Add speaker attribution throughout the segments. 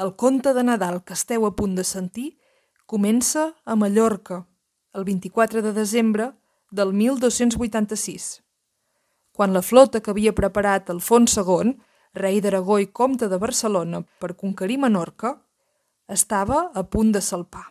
Speaker 1: El conte de Nadal que esteu a punt de sentir comença a Mallorca, el 24 de desembre del 1286, quan la flota que havia preparat Alfons II, rei d'Aragó i comte de Barcelona per conquerir Menorca, estava a punt de salpar.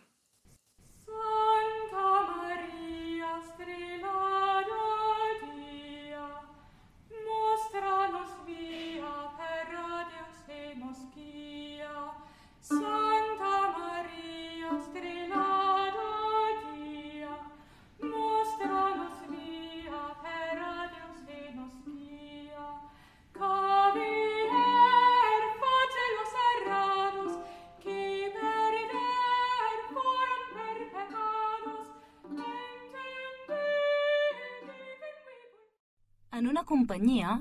Speaker 2: En una companyia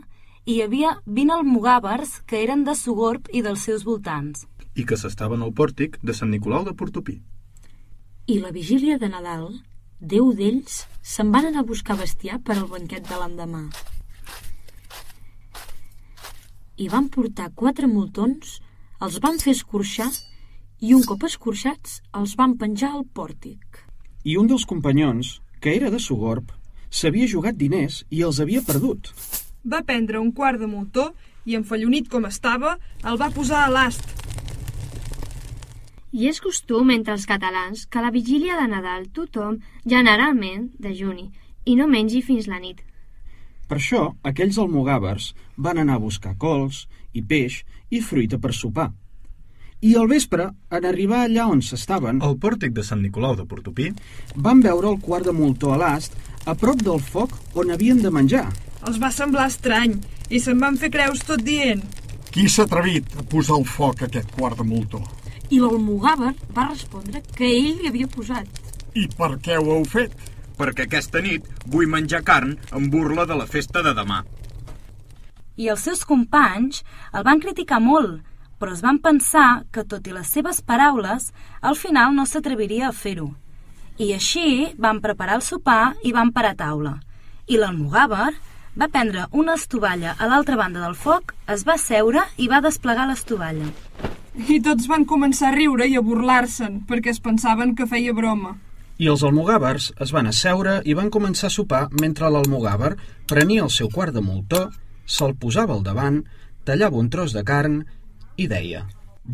Speaker 2: hi havia 20 almogàvers que eren de Sogorb i dels seus voltants.
Speaker 3: i que s'estaven al pòrtic de Sant Nicolau de Portopí.
Speaker 4: I la vigília de Nadal, deu d'ells se'n van anar a buscar bestiar per al banquet de l'endemà. I van portar quatre moltons, els van fer escorxar i un cop escorxats els van penjar al pòrtic.
Speaker 5: I un dels companyons, que era de Sogorb, s'havia jugat diners i els havia perdut.
Speaker 1: Va prendre un quart de moltó i, enfallonit com estava, el va posar a l'ast.
Speaker 6: I és costum entre els catalans que la vigília de Nadal tothom, generalment, dejuni, i no mengi fins la nit.
Speaker 5: Per això, aquells almogàvers van anar a buscar cols i peix i fruita per sopar. I al vespre, en arribar allà on s'estaven,
Speaker 3: Al pòrtic de Sant Nicolau de Portopí
Speaker 5: van veure el quart de moltó a l'ast a prop del foc on havien de menjar.
Speaker 1: Els va semblar estrany i se'n van fer creus tot dient
Speaker 7: Qui s'ha atrevit a posar al foc aquest quart de moltó?
Speaker 4: I l'almogàver va respondre que ell hi havia posat.
Speaker 7: I per què ho heu fet?
Speaker 8: perquè aquesta nit vull menjar carn en burla de la festa de demà.
Speaker 2: I els seus companys el van criticar molt, però es van pensar que, tot i les seves paraules, al final no s'atreviria a fer-ho. I així van preparar el sopar i van parar a taula. I l'almogàver va prendre una estovalla a l'altra banda del foc, es va seure i va desplegar l'estovalla.
Speaker 1: i tots van començar a riure i a burlar-se'n perquè es pensaven que feia broma.
Speaker 5: I els almogàvers es van asseure i van començar a sopar mentre l'almogàver prenia el seu quart de moltó, se'l posava al davant, tallava un tros de carn i deia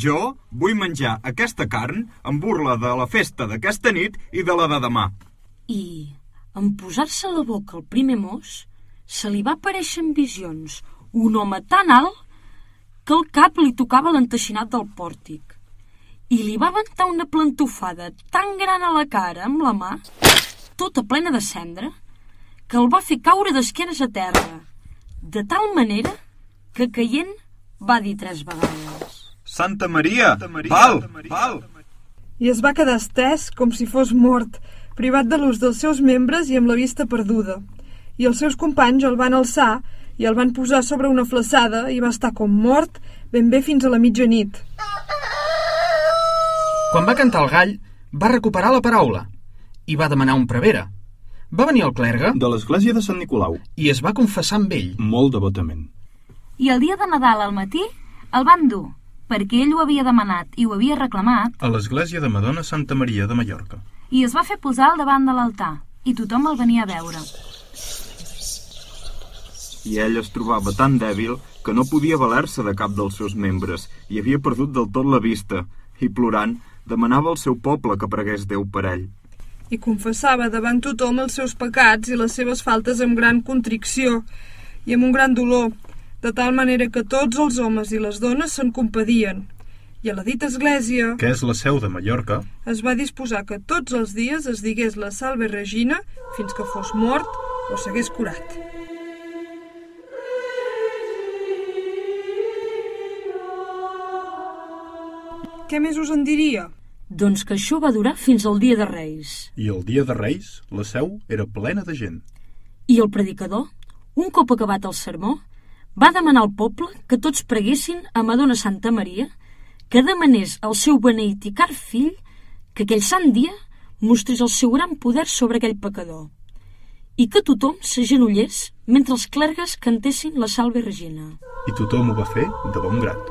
Speaker 8: Jo vull menjar aquesta carn en burla de la festa d'aquesta nit i de la de demà.
Speaker 4: I, en posar-se a la boca el primer mos, se li va aparèixer en visions un home tan alt que el cap li tocava l'enteixinat del pòrtic i li va aventar una plantofada tan gran a la cara amb la mà, tota plena de cendra, que el va fer caure d'esquenes a terra, de tal manera que caient va dir tres vegades.
Speaker 8: Santa Maria, val, val.
Speaker 1: I es va quedar estès com si fos mort, privat de l'ús dels seus membres i amb la vista perduda. I els seus companys el van alçar i el van posar sobre una flaçada i va estar com mort ben bé fins a la mitjanit.
Speaker 5: Quan va cantar el gall, va recuperar la paraula i va demanar un prevere. Va venir el clergue
Speaker 3: de l'església de Sant Nicolau,
Speaker 5: i es va confessar amb ell.
Speaker 3: molt devotament.
Speaker 2: I el dia de Nadal al matí el van dur, perquè ell ho havia demanat i ho havia reclamat,
Speaker 3: A l'església de Madonna Santa Maria de Mallorca.
Speaker 2: i es va fer posar al davant de l'altar, i tothom el venia a veure.
Speaker 8: I ell es trobava tan dèbil que no podia valer-se de cap dels seus membres i havia perdut del tot la vista i, plorant, demanava al seu poble que pregués Déu per ell.
Speaker 1: I confessava davant tothom els seus pecats i les seves faltes amb gran contricció i amb un gran dolor, de tal manera que tots els homes i les dones se'n compadien. I a la dita església
Speaker 3: Que és la seu de Mallorca,
Speaker 1: es va disposar que tots els dies es digués la Salve Regina fins que fos mort o s'hagués curat. Què més us en diria?
Speaker 4: Doncs que això va durar fins al dia de Reis.
Speaker 3: i el dia de Reis la seu era plena de gent.
Speaker 4: I el predicador, un cop acabat el sermó, va demanar al poble que tots preguessin a Madonna Santa Maria que demanés al seu beneït i car fill que aquell sant dia mostrés el seu gran poder sobre aquell pecador i que tothom s'agenollés mentre els clergues cantessin la Salve Regina.
Speaker 3: I tothom ho va fer de bon grat.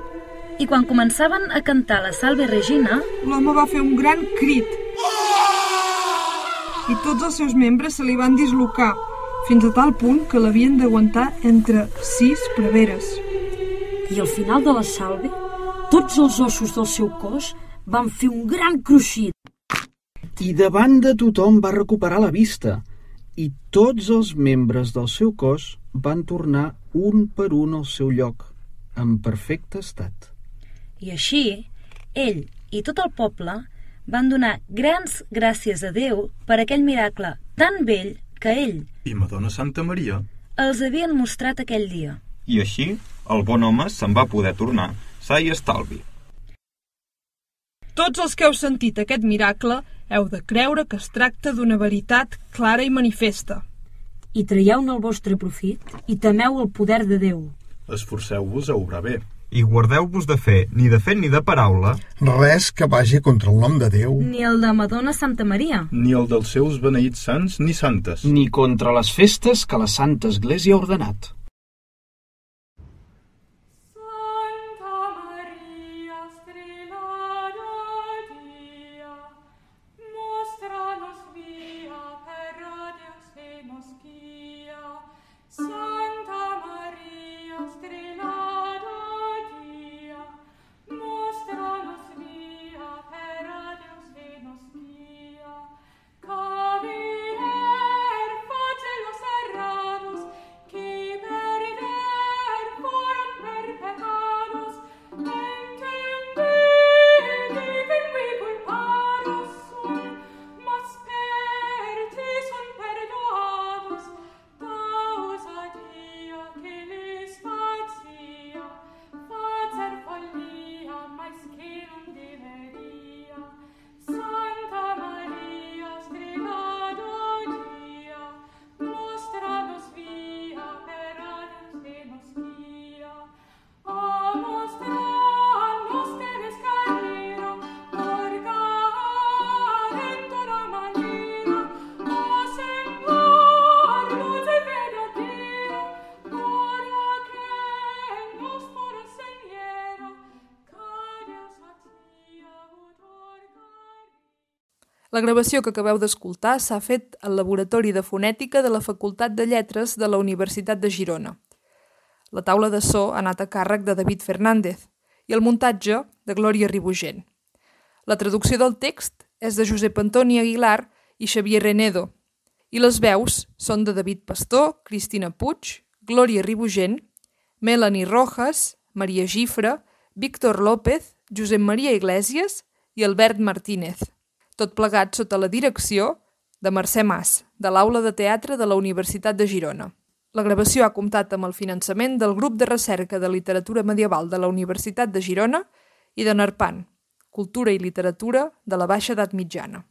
Speaker 2: I quan començaven a cantar la Salve Regina,
Speaker 9: l'home va fer un gran crit. I tots els seus membres se li van dislocar, fins a tal punt que l'havien d'aguantar entre sis preveres.
Speaker 4: I al final de la salve, tots els ossos del seu cos van fer un gran cruixit.
Speaker 1: I davant de tothom va recuperar la vista i tots els membres del seu cos van tornar un per un al seu lloc, en perfecte estat.
Speaker 2: i així, ell i tot el poble van donar grans gràcies a Déu per aquell miracle tan vell que ell
Speaker 3: I Madonna Santa Maria
Speaker 2: els havien mostrat aquell dia.
Speaker 8: I així, el bon home se'n va poder tornar sa i estalvi.
Speaker 9: Tots els que heu sentit aquest miracle heu de creure que es tracta d'una veritat clara i manifesta.
Speaker 4: I traieu-ne el vostre profit i temeu el poder de Déu.
Speaker 3: esforceu-vos a obrar bé.
Speaker 8: I guardeu-vos de fer, ni de fet ni de paraula,
Speaker 7: Res que vagi contra el nom de Déu.
Speaker 2: Ni el de Madonna Santa Maria.
Speaker 3: Ni el dels seus beneïts sants ni santes.
Speaker 1: Ni contra les festes que la Santa Església ha ordenat.
Speaker 9: La gravació que acabeu d'escoltar s'ha fet al Laboratori de Fonètica de la Facultat de Lletres de la Universitat de Girona. La taula de so ha anat a càrrec de David Fernández i el muntatge de Glòria Ribugent. La traducció del text és de Josep Antoni Aguilar i Xavier Renedo i les veus són de David Pastor, Cristina Puig, Glòria Ribugent, Melanie Rojas, Maria Gifra, Víctor López, Josep Maria Iglesias i Albert Martínez. Tot plegat sota la direcció de Mercè Mas, de l'Aula de Teatre de la Universitat de Girona. La gravació ha comptat amb el finançament del Grup de Recerca de Literatura Medieval de la Universitat de Girona i de NARPAN, Cultura i Literatura de la Baixa Edat Mitjana.